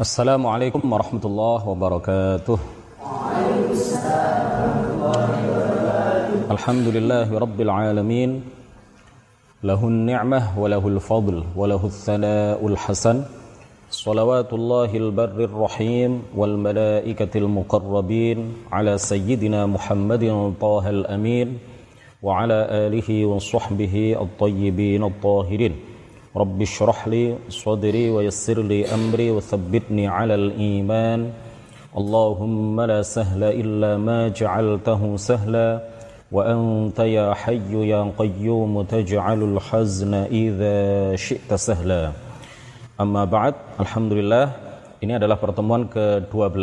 السلام عليكم ورحمة الله وبركاته. الحمد لله رب العالمين. له النعمة وله الفضل وله الثناء الحسن. صلوات الله البر الرحيم والملائكة المقربين على سيدنا محمد طه الأمين وعلى آله وصحبه الطيبين الطاهرين. رب اشرح لي صدري ويسر لي أمري وثبتني على الإيمان. اللهم لا سهل إلا ما جعلته سهلا. وأنت يا حي يا قيوم تجعل الحزن إذا شئت سهلا. أما بعد الحمد لله ini adalah pertemuan ke-12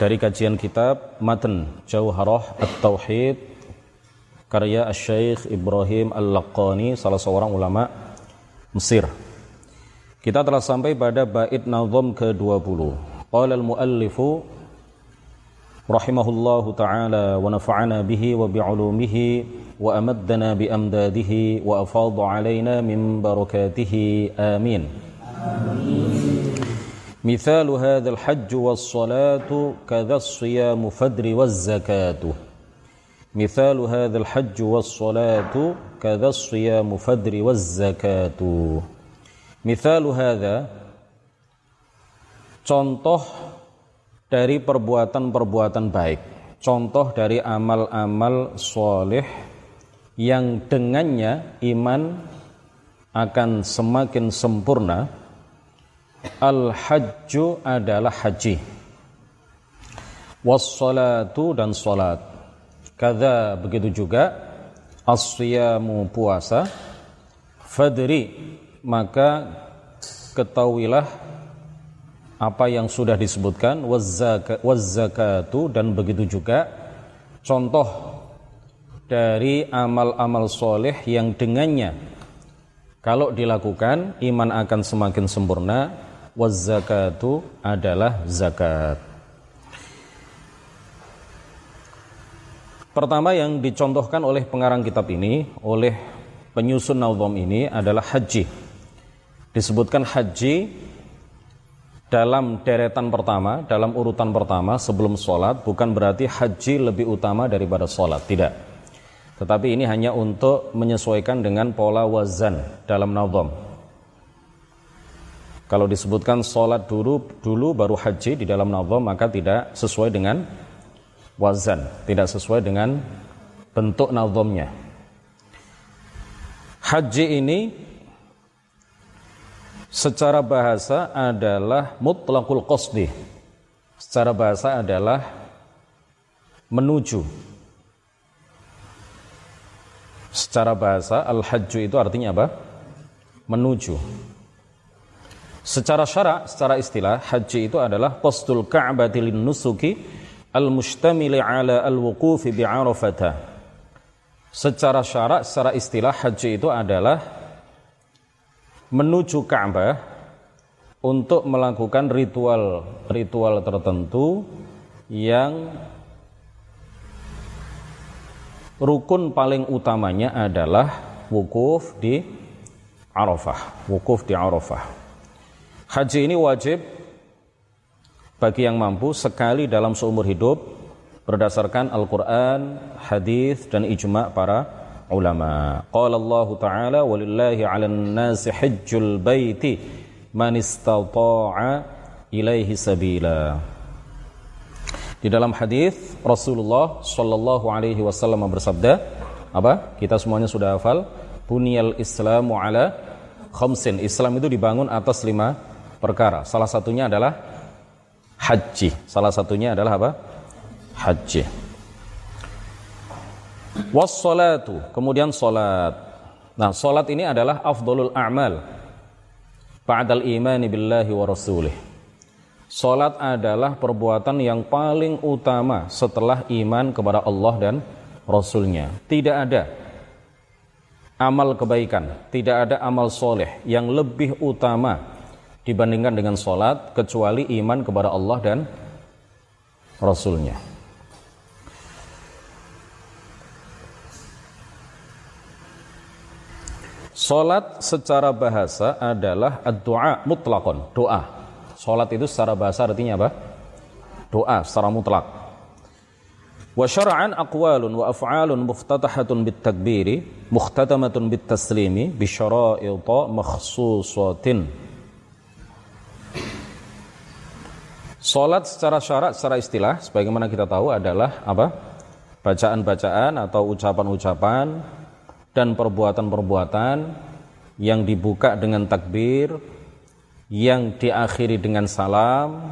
dari kajian kitab Matan Jauharah At-Tauhid karya Syekh Ibrahim Al-Laqani salah seorang ulama Mesir. Kita telah sampai pada bait nazam ke-20. Qala al-muallifu rahimahullahu taala wa nafa'ana bihi wa bi'ulumihi wa amaddana bi amdadihi wa afadha alaina min barakatihi amin. مثال هذا الحج والصلاة كذا الصيام فدر والزكاة مثال هذا الحج والصلاة كذا الصيام فدر والزكاة مثال هذا contoh dari perbuatan-perbuatan baik contoh dari amal-amal soleh yang dengannya iman akan semakin sempurna al-hajju adalah haji wassalatu dan salat Kada begitu juga asyamu puasa fadri maka ketahuilah apa yang sudah disebutkan wazzakatu dan begitu juga contoh dari amal-amal soleh yang dengannya. Kalau dilakukan iman akan semakin sempurna wazzakatu adalah zakat Pertama yang dicontohkan oleh pengarang kitab ini, oleh penyusun nazam ini adalah haji. Disebutkan haji dalam deretan pertama, dalam urutan pertama sebelum sholat, bukan berarti haji lebih utama daripada sholat, tidak. Tetapi ini hanya untuk menyesuaikan dengan pola wazan dalam nazam. Kalau disebutkan sholat dulu, dulu baru haji di dalam nazam, maka tidak sesuai dengan wazan, tidak sesuai dengan bentuk nazamnya. Haji ini secara bahasa adalah mutlaqul qasdi. Secara bahasa adalah menuju. Secara bahasa al-hajju itu artinya apa? Menuju. Secara syarak, secara istilah, haji itu adalah qasdul ka'bati lin nusuki al-mustamili ala al-wuqufi bi'arafata. Secara syarak, secara istilah haji itu adalah menuju Ka'bah untuk melakukan ritual-ritual tertentu yang rukun paling utamanya adalah wukuf di Arafah, wukuf di Arafah. Haji ini wajib bagi yang mampu sekali dalam seumur hidup berdasarkan Al-Qur'an, hadis dan ijma' para ulama. Qala Allah Ta'ala walillahi 'alan nasi hajjul baiti man istata'a ilaihi sabila. Di dalam hadis Rasulullah sallallahu alaihi wasallam bersabda, apa? Kita semuanya sudah hafal, bunyal Islamu ala khamsin. Islam itu dibangun atas lima perkara. Salah satunya adalah haji. Salah satunya adalah apa? Haji. Wassalatu, kemudian salat. Nah, salat ini adalah afdalul a'mal ba'dal imani billahi wa rasulih. Salat adalah perbuatan yang paling utama setelah iman kepada Allah dan Rasulnya. Tidak ada amal kebaikan, tidak ada amal soleh yang lebih utama dibandingkan dengan sholat kecuali iman kepada Allah dan Rasulnya. Sholat secara bahasa adalah doa mutlakon, doa. Salat itu secara bahasa artinya apa? Doa secara mutlak. Wa syara'an aqwalun wa af'alun muftatahatun bit takbiri mukhtatamatun bit taslimi bi makhsusatin. Salat secara syarat, secara istilah, sebagaimana kita tahu adalah apa? Bacaan-bacaan atau ucapan-ucapan dan perbuatan-perbuatan yang dibuka dengan takbir, yang diakhiri dengan salam,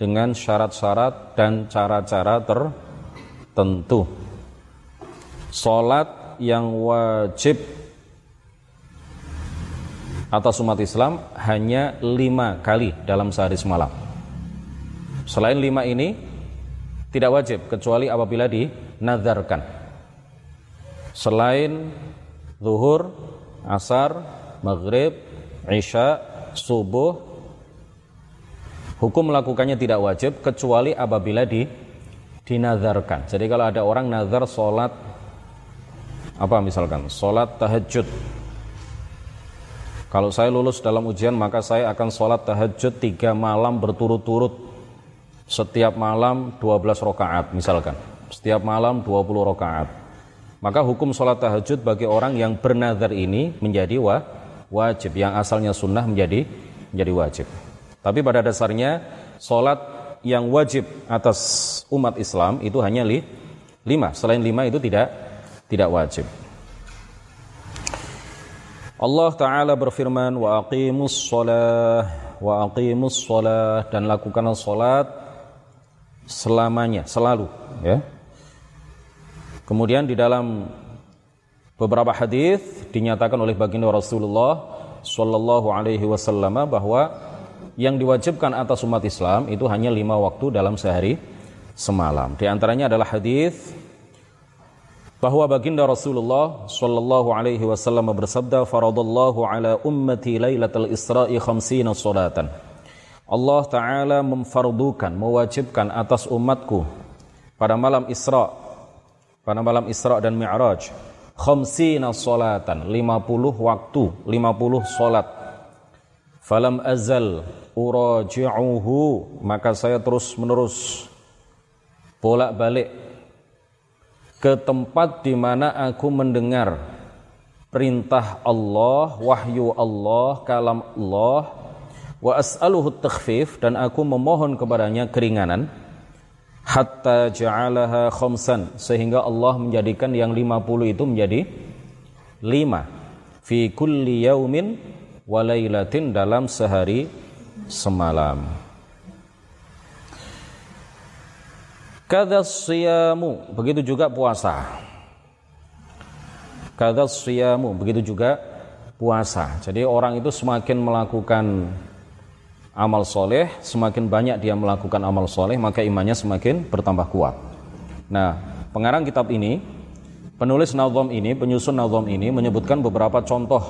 dengan syarat-syarat dan cara-cara tertentu. Salat yang wajib atas umat Islam hanya lima kali dalam sehari semalam. Selain lima ini tidak wajib kecuali apabila dinazarkan. Selain zuhur, asar, maghrib, isya, subuh, hukum melakukannya tidak wajib kecuali apabila di dinazarkan. Jadi kalau ada orang nazar sholat apa misalkan sholat tahajud. Kalau saya lulus dalam ujian maka saya akan sholat tahajud tiga malam berturut-turut. Setiap malam 12 rakaat misalkan. Setiap malam 20 rakaat. Maka hukum sholat tahajud bagi orang yang bernazar ini menjadi wa, wajib. Yang asalnya sunnah menjadi menjadi wajib. Tapi pada dasarnya sholat yang wajib atas umat Islam itu hanya li, lima. Selain lima itu tidak tidak wajib. Allah Ta'ala berfirman wa aqimus sholah wa aqimus sholah dan lakukanlah sholat selamanya, selalu ya. Kemudian di dalam beberapa hadis dinyatakan oleh baginda Rasulullah Shallallahu Alaihi Wasallam bahwa yang diwajibkan atas umat Islam itu hanya lima waktu dalam sehari semalam. Di antaranya adalah hadis bahwa baginda Rasulullah Shallallahu Alaihi Wasallam bersabda, "Faradallahu ala ummati lailatul Isra'i khamsina salatan." Allah Ta'ala memfardukan, mewajibkan atas umatku pada malam Isra, pada malam Isra dan Mi'raj, khamsina salatan, 50 waktu, 50 salat. Falam azal uraji'uhu maka saya terus menerus bolak-balik ke tempat di mana aku mendengar perintah Allah, wahyu Allah, kalam Allah wa as'aluhu takhfif dan aku memohon kepadanya keringanan hatta ja'alaha khamsan sehingga Allah menjadikan yang 50 itu menjadi 5 fi kulli yaumin wa lailatin dalam sehari semalam. Kadas siyamu, begitu juga puasa. Kadas siyamu, begitu juga puasa. Jadi orang itu semakin melakukan amal soleh, semakin banyak dia melakukan amal soleh, maka imannya semakin bertambah kuat. Nah, pengarang kitab ini, penulis nazom ini, penyusun nazom ini menyebutkan beberapa contoh.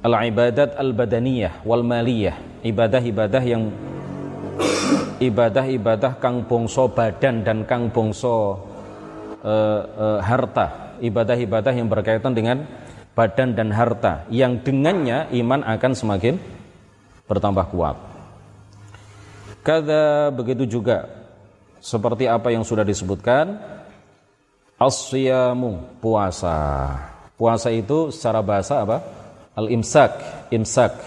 Al-ibadat al-badaniyah wal maliyah, ibadah-ibadah yang ibadah-ibadah kang bongso badan dan kang bongso uh, uh, harta, ibadah-ibadah yang berkaitan dengan badan dan harta. Yang dengannya iman akan semakin bertambah kuat. Kada begitu juga seperti apa yang sudah disebutkan asyamu puasa. Puasa itu secara bahasa apa? Al-imsak, imsak,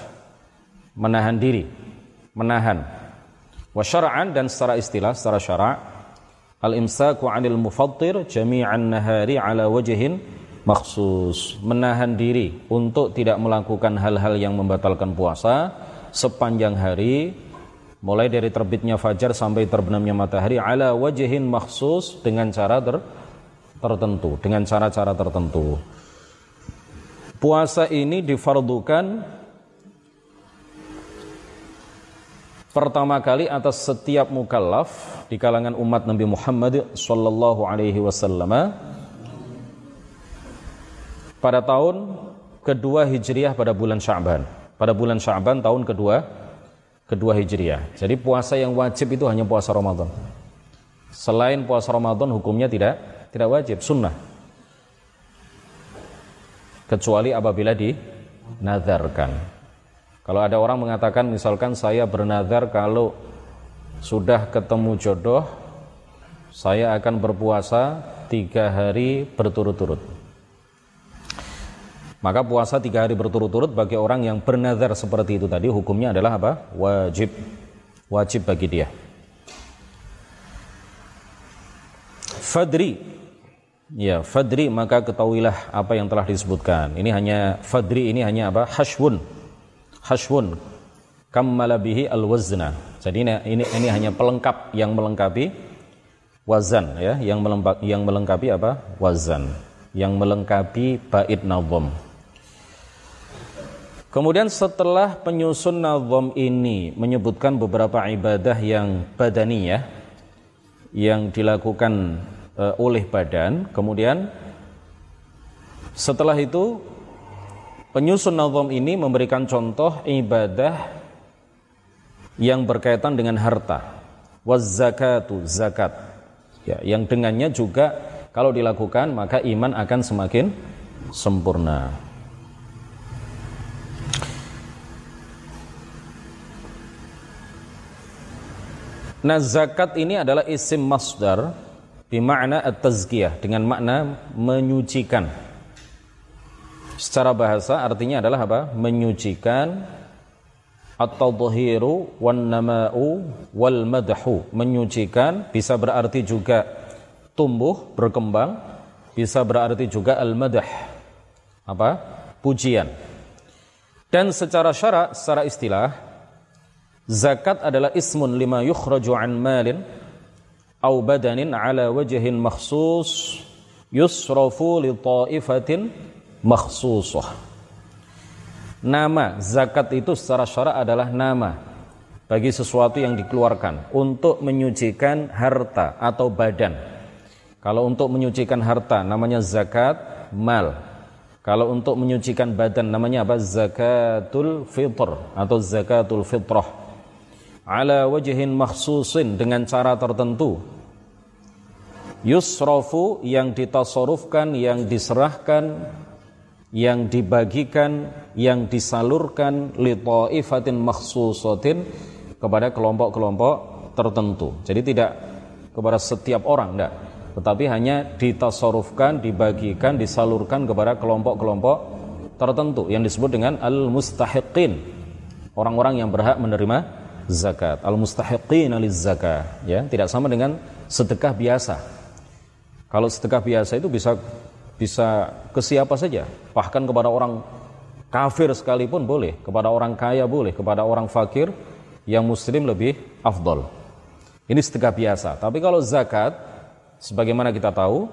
menahan diri, menahan. Wa syara'an dan secara istilah, secara syara' Al-imsaku 'anil mufattir jami'an nahari 'ala wajhin maksus. Menahan diri untuk tidak melakukan hal-hal yang membatalkan puasa sepanjang hari mulai dari terbitnya fajar sampai terbenamnya matahari ala wajhin maksus dengan cara ter tertentu, dengan cara-cara tertentu. Puasa ini difardukan pertama kali atas setiap mukallaf di kalangan umat Nabi Muhammad sallallahu alaihi wasallam pada tahun kedua Hijriah pada bulan Sya'ban. Pada bulan Sya'ban tahun kedua kedua Hijriah. Jadi puasa yang wajib itu hanya puasa Ramadan. Selain puasa Ramadan hukumnya tidak tidak wajib, sunnah kecuali apabila dinazarkan. Kalau ada orang mengatakan misalkan saya bernazar kalau sudah ketemu jodoh, saya akan berpuasa tiga hari berturut-turut. Maka puasa tiga hari berturut-turut bagi orang yang bernazar seperti itu tadi hukumnya adalah apa? Wajib, wajib bagi dia. Fadri, ya Fadri maka ketahuilah apa yang telah disebutkan. Ini hanya Fadri ini hanya apa? Hashwun, hashwun kammala bihi al-wazna. Jadi ini, ini ini hanya pelengkap yang melengkapi wazan ya, yang melengkapi yang melengkapi apa? wazan, yang melengkapi bait nazam. Kemudian setelah penyusun nazam ini menyebutkan beberapa ibadah yang badani ya, yang dilakukan uh, oleh badan, kemudian setelah itu Penyusun nazam ini memberikan contoh ibadah yang berkaitan dengan harta. Wazakatu zakat. Ya, yang dengannya juga kalau dilakukan maka iman akan semakin sempurna. Nah, zakat ini adalah isim masdar bimakna at-tazkiyah dengan makna menyucikan secara bahasa artinya adalah apa? Menyucikan atau dhahiru wan nama'u wal madhu. Menyucikan bisa berarti juga tumbuh, berkembang, bisa berarti juga al madah. Apa? Pujian. Dan secara syarak, secara istilah, zakat adalah ismun lima yukhraju an malin au badanin ala wajhin makhsus yusrafu li ta'ifatin makhsusah. Nama zakat itu secara syarak adalah nama bagi sesuatu yang dikeluarkan untuk menyucikan harta atau badan. Kalau untuk menyucikan harta namanya zakat mal. Kalau untuk menyucikan badan namanya apa? Zakatul fitr atau zakatul fitrah. Ala wajhin makhsusin dengan cara tertentu. Yusrafu yang ditasarufkan, yang diserahkan yang dibagikan, yang disalurkan li ta'ifatin makhsusatin kepada kelompok-kelompok tertentu. Jadi tidak kepada setiap orang, enggak. Tetapi hanya ditasarufkan, dibagikan, disalurkan kepada kelompok-kelompok tertentu yang disebut dengan al-mustahiqin. Orang-orang yang berhak menerima zakat. Al-mustahiqin aliz zakat, ya. Tidak sama dengan sedekah biasa. Kalau sedekah biasa itu bisa bisa ke siapa saja, bahkan kepada orang kafir sekalipun boleh, kepada orang kaya boleh, kepada orang fakir yang muslim lebih afdol. Ini sedekah biasa. Tapi kalau zakat, sebagaimana kita tahu,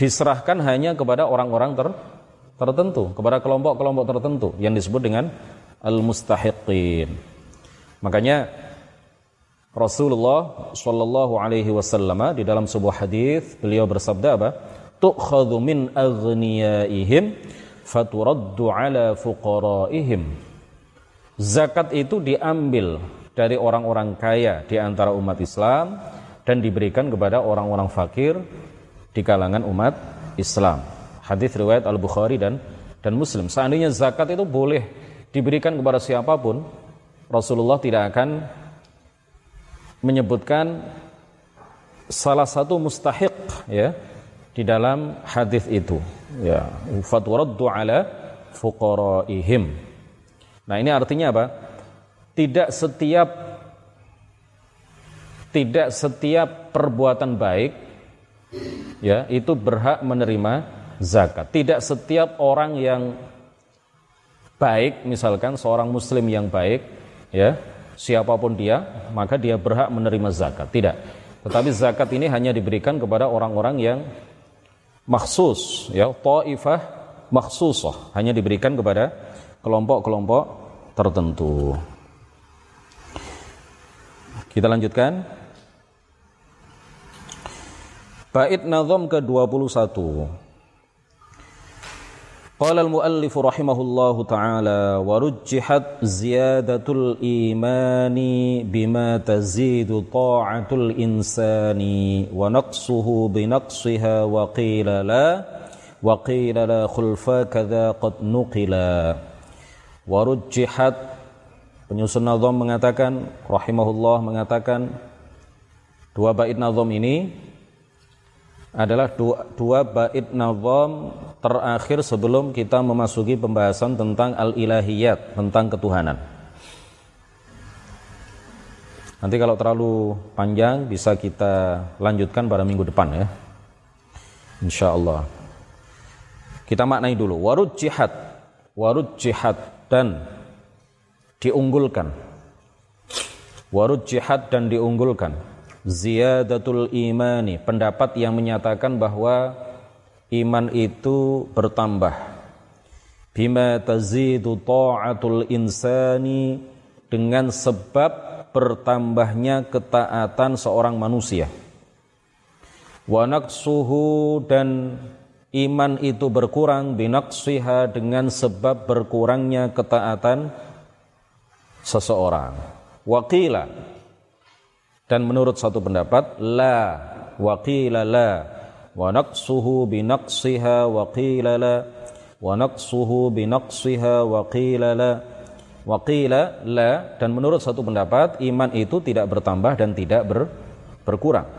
diserahkan hanya kepada orang-orang ter tertentu, kepada kelompok-kelompok tertentu yang disebut dengan al-mustahiqin. Makanya Rasulullah Shallallahu Alaihi Wasallam di dalam sebuah hadis beliau bersabda apa? tu'khadhu min aghniyaihim faturaddu ala fuqaraihim. Zakat itu diambil dari orang-orang kaya di antara umat Islam dan diberikan kepada orang-orang fakir di kalangan umat Islam. Hadis riwayat Al-Bukhari dan dan Muslim. Seandainya zakat itu boleh diberikan kepada siapa pun Rasulullah tidak akan menyebutkan salah satu mustahik ya di dalam hadis itu. Ya faturaddu ala fuqaraihim. Nah ini artinya apa? Tidak setiap tidak setiap perbuatan baik ya itu berhak menerima zakat. Tidak setiap orang yang baik misalkan seorang muslim yang baik ya siapa pun dia maka dia berhak menerima zakat tidak tetapi zakat ini hanya diberikan kepada orang-orang yang maksus ya taifah maksusah hanya diberikan kepada kelompok-kelompok tertentu. Kita lanjutkan. Bait nazam ke-21. قال المؤلف رحمه الله تعالى ورجحت زيادة الإيمان بما تزيد طاعة الإنسان ونقصه بنقصها وقيل لا وقيل لا خلف كذا قد نقلا Warujjihat penyusun nazam mengatakan rahimahullah mengatakan dua bait nazam ini adalah dua, dua bait nazam terakhir sebelum kita memasuki pembahasan tentang al-ilahiyat, tentang ketuhanan. Nanti kalau terlalu panjang bisa kita lanjutkan pada minggu depan ya. Insya Allah. Kita maknai dulu. Warud jihad. Warud jihad dan diunggulkan. Warud jihad dan diunggulkan. Ziyadatul imani. Pendapat yang menyatakan bahwa iman itu bertambah. Bima tazidu ta'atul insani dengan sebab bertambahnya ketaatan seorang manusia. Wa naqsuhu dan iman itu berkurang binaqsiha dengan sebab berkurangnya ketaatan seseorang. Waqila dan menurut satu pendapat la waqila la wa naqsuhu binaqsiha waqila la wa naqsuhu binaqsiha waqila la Waqila la dan menurut satu pendapat iman itu tidak bertambah dan tidak ber, berkurang.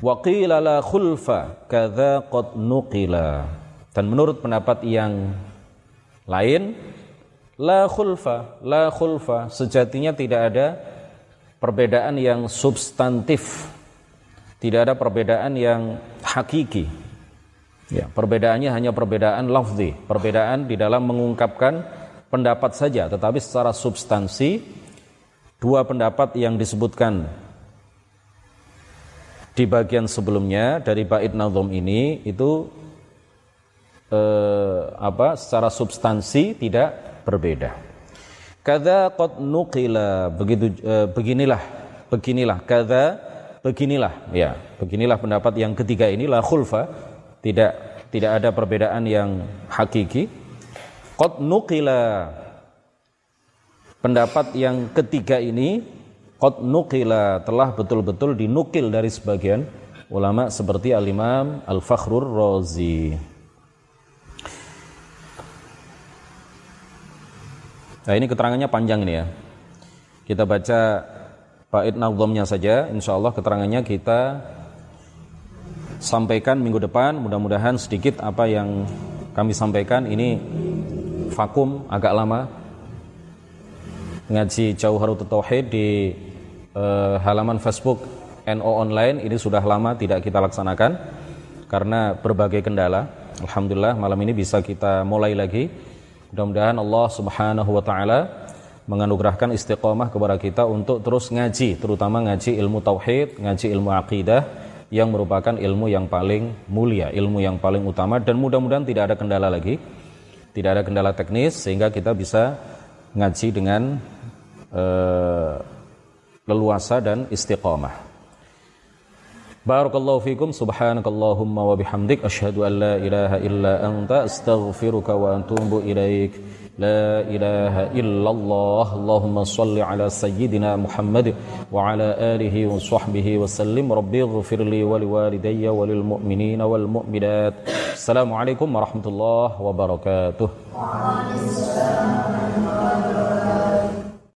Waqila la khulfa kadza qad nuqila. Dan menurut pendapat yang lain la khulfa, la khulfa sejatinya tidak ada perbedaan yang substantif. Tidak ada perbedaan yang hakiki. Ya, perbedaannya hanya perbedaan lafzi, perbedaan di dalam mengungkapkan pendapat saja, tetapi secara substansi dua pendapat yang disebutkan di bagian sebelumnya dari bait nazom ini itu eh, apa secara substansi tidak berbeda. Kada qad nuqila. Begitu eh, beginilah beginilah. Kada beginilah. Ya beginilah pendapat yang ketiga ini la khulfa. Tidak tidak ada perbedaan yang hakiki. Qad nukila Pendapat yang ketiga ini Qad nukila telah betul-betul dinukil dari sebagian ulama seperti Al-Imam Al-Fakhrur Razi. Nah ini keterangannya panjang ini ya. Kita baca bait nazamnya saja, insya Allah keterangannya kita sampaikan minggu depan. Mudah-mudahan sedikit apa yang kami sampaikan ini vakum agak lama ngaji Jauharut Tauhid di uh, halaman Facebook NO online ini sudah lama tidak kita laksanakan karena berbagai kendala. Alhamdulillah malam ini bisa kita mulai lagi. Mudah-mudahan Allah Subhanahu wa taala menganugerahkan istiqomah kepada kita untuk terus ngaji, terutama ngaji ilmu tauhid, ngaji ilmu akidah yang merupakan ilmu yang paling mulia, ilmu yang paling utama dan mudah-mudahan tidak ada kendala lagi tidak ada kendala teknis sehingga kita bisa ngaji dengan uh, leluasa dan istiqamah. Barakallahu fikum subhanakallahumma wa bihamdik asyhadu an la ilaha illa anta astaghfiruka wa atubu ilaik. لا إله إلا الله. اللهم صل على سيدنا محمد وعلى آله وصحبه وسلم. ربي اغفر لي ولوالدي وللمؤمنين والمؤمنات. السلام عليكم ورحمة الله وبركاته.